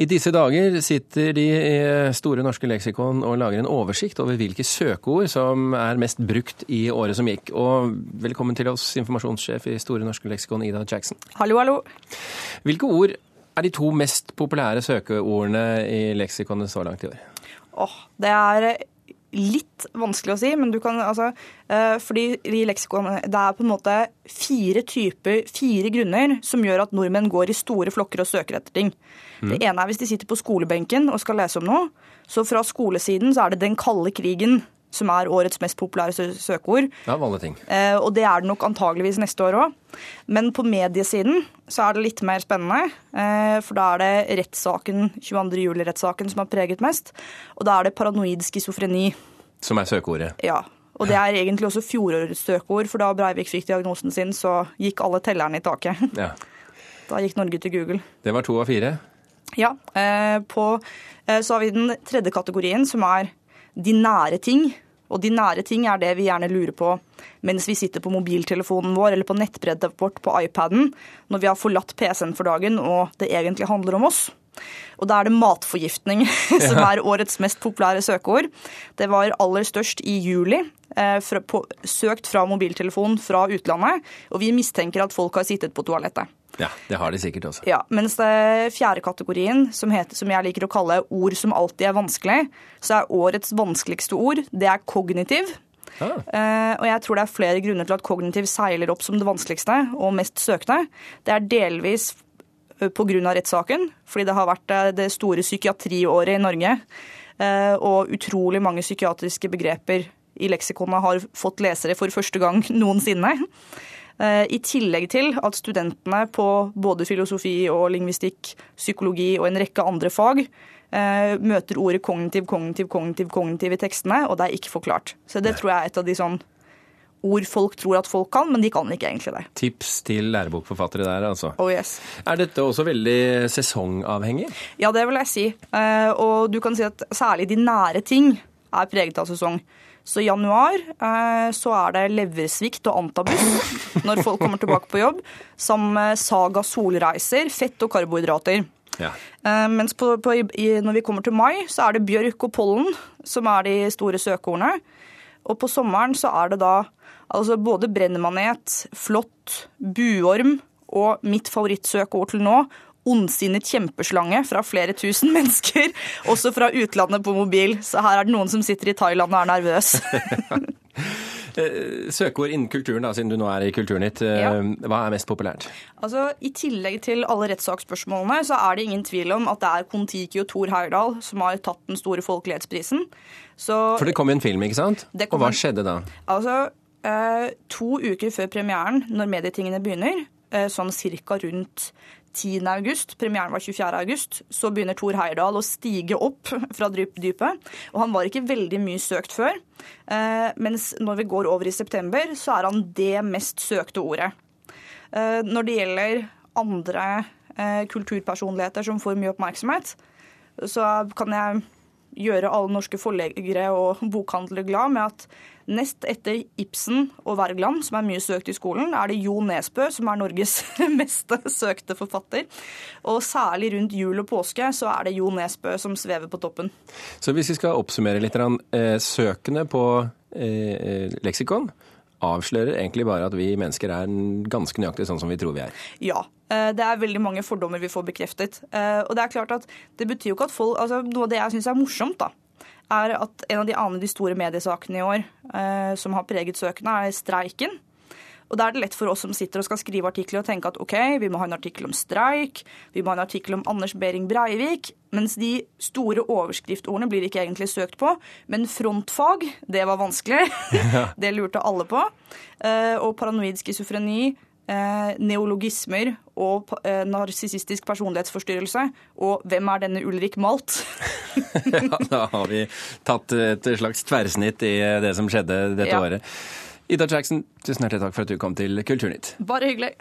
I disse dager sitter de i Store norske leksikon og lager en oversikt over hvilke søkeord som er mest brukt i året som gikk. Og velkommen til oss, informasjonssjef i Store norske leksikon, Ida Jackson. Hallo, hallo. Hvilke ord er de to mest populære søkeordene i leksikonet så langt i år? Åh, det er litt vanskelig å si, men du kan altså eh, Fordi i leksikonet det er på en måte fire typer, fire grunner som gjør at nordmenn går i store flokker og søker etter ting. Mm. Det ene er hvis de sitter på skolebenken og skal lese om noe. Så fra skolesiden så er det den kalde krigen som er årets mest populære søkeord. Ja, vanlige ting. Eh, og det er det nok antageligvis neste år òg. Men på mediesiden så er det litt mer spennende. Eh, for da er det rettssaken, 22. juli-rettssaken som har preget mest. Og da er det paranoid schizofreni. Som er søkeordet? Ja. Og det er egentlig også fjorårets søkeord, for da Breivik fikk diagnosen sin, så gikk alle tellerne i taket. Ja. Da gikk Norge til Google. Det var to av fire? Ja. Eh, på, så har vi den tredje kategorien, som er de nære ting. Og de nære ting er det vi gjerne lurer på mens vi sitter på mobiltelefonen vår eller på nettbrettet vårt på iPaden, når vi har forlatt PC-en for dagen og det egentlig handler om oss. Og da er det matforgiftning som er årets mest populære søkeord. Det var aller størst i juli, eh, søkt fra mobiltelefon fra utlandet. Og vi mistenker at folk har sittet på toalettet. Ja, det har de sikkert også. Ja, Mens det fjerde kategorien, som, heter, som jeg liker å kalle ord som alltid er vanskelig, så er årets vanskeligste ord det er kognitiv. Ah. Uh, og jeg tror det er flere grunner til at kognitiv seiler opp som det vanskeligste og mest søkende. Det er delvis eh, pga. rettssaken, fordi det har vært eh, det store psykiatriåret i Norge. Uh, og utrolig mange psykiatriske begreper i leksikonet har fått lesere for første gang noensinne. Eh, I tillegg til at studentene på både filosofi og lingvistikk, psykologi og en rekke andre fag eh, møter ordet kognitiv, kognitiv, kognitiv, kognitiv i tekstene, og det er ikke forklart. Så det tror jeg er et av de sånn ord folk tror at folk kan, men de kan ikke egentlig det. Tips til lærebokforfattere der, altså. Oh yes. Er dette også veldig sesongavhengig? Ja, det vil jeg si. Eh, og du kan si at særlig de nære ting er preget av sesong. Så i januar eh, så er det leversvikt og antabus når folk kommer tilbake på jobb. Sammen med Saga solreiser, fett og karbohydrater. Ja. Eh, mens på, på, når vi kommer til mai, så er det bjørk og pollen som er de store søkeordene. Og på sommeren så er det da altså både brennmanet, flått, buorm og mitt favorittsøkeord til nå, ondsinnet kjempeslange fra flere tusen mennesker, også fra utlandet på mobil. Så her er det noen som sitter i Thailand og er nervøs. Eh, søkeord innen kulturen, da, siden du nå er i Kulturnytt. Eh, ja. Hva er mest populært? Altså, I tillegg til alle rettssaksspørsmålene, så er det ingen tvil om at det er Kon-Tiki og Thor Heyerdahl som har tatt den store folkelighetsprisen. Så, For det kom jo en film, ikke sant? Og hva skjedde da? Altså, eh, To uker før premieren, når medietingene begynner, sånn cirka rundt 10. august, premieren var 24. august, så begynner Thor Heyerdahl å stige opp fra dypet. Og han var ikke veldig mye søkt før. Eh, mens når vi går over i september, så er han det mest søkte ordet. Eh, når det gjelder andre eh, kulturpersonligheter som får mye oppmerksomhet, så kan jeg gjøre alle norske forleggere og bokhandlere glad med at nest etter Ibsen og Wergeland, som er mye søkt i skolen, er det Jo Nesbø som er Norges mest søkte forfatter. Og særlig rundt jul og påske så er det Jo Nesbø som svever på toppen. Så hvis vi skal oppsummere litt, eh, søkende på eh, leksikon avslører egentlig bare at vi mennesker er ganske nøyaktig sånn som vi tror vi er. Ja. Eh, det er veldig mange fordommer vi får bekreftet. Eh, og det er klart at det betyr jo ikke at folk altså Noe av det jeg syns er morsomt, da, er at en av de andre de store mediesakene i år eh, som har preget søkene, er streiken. Og Da er det lett for oss som sitter og skal skrive artikler og tenke at OK, vi må ha en artikkel om streik, vi må ha en artikkel om Anders Behring Breivik, mens de store overskriftordene blir ikke egentlig søkt på. Men frontfag, det var vanskelig. det lurte alle på. Og paranoid schizofreni neologismer og eh, narsissistisk personlighetsforstyrrelse. Og hvem er denne Ulrik Malt? ja, da har vi tatt et slags tverrsnitt i det som skjedde dette ja. året. Ida Jackson, tusen hjertelig takk for at du kom til Kulturnytt. Bare hyggelig.